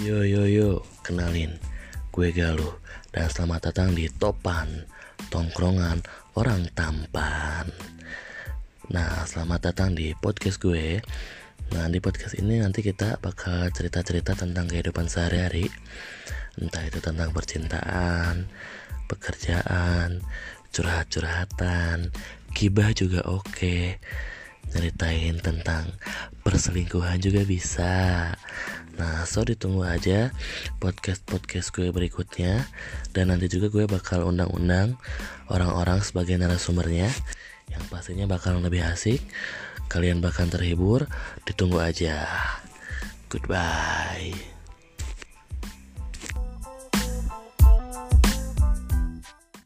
Yo yo yo, kenalin, gue Galuh dan selamat datang di Topan, tongkrongan orang tampan. Nah, selamat datang di podcast gue. Nah, di podcast ini nanti kita bakal cerita-cerita tentang kehidupan sehari-hari. Entah itu tentang percintaan, pekerjaan, curhat-curhatan, gibah juga oke. Ceritain tentang perselingkuhan juga bisa. So ditunggu aja podcast-podcast gue berikutnya. Dan nanti juga gue bakal undang-undang orang-orang sebagai narasumbernya Yang pastinya bakal lebih asik. Kalian bakal terhibur Ditunggu aja. Goodbye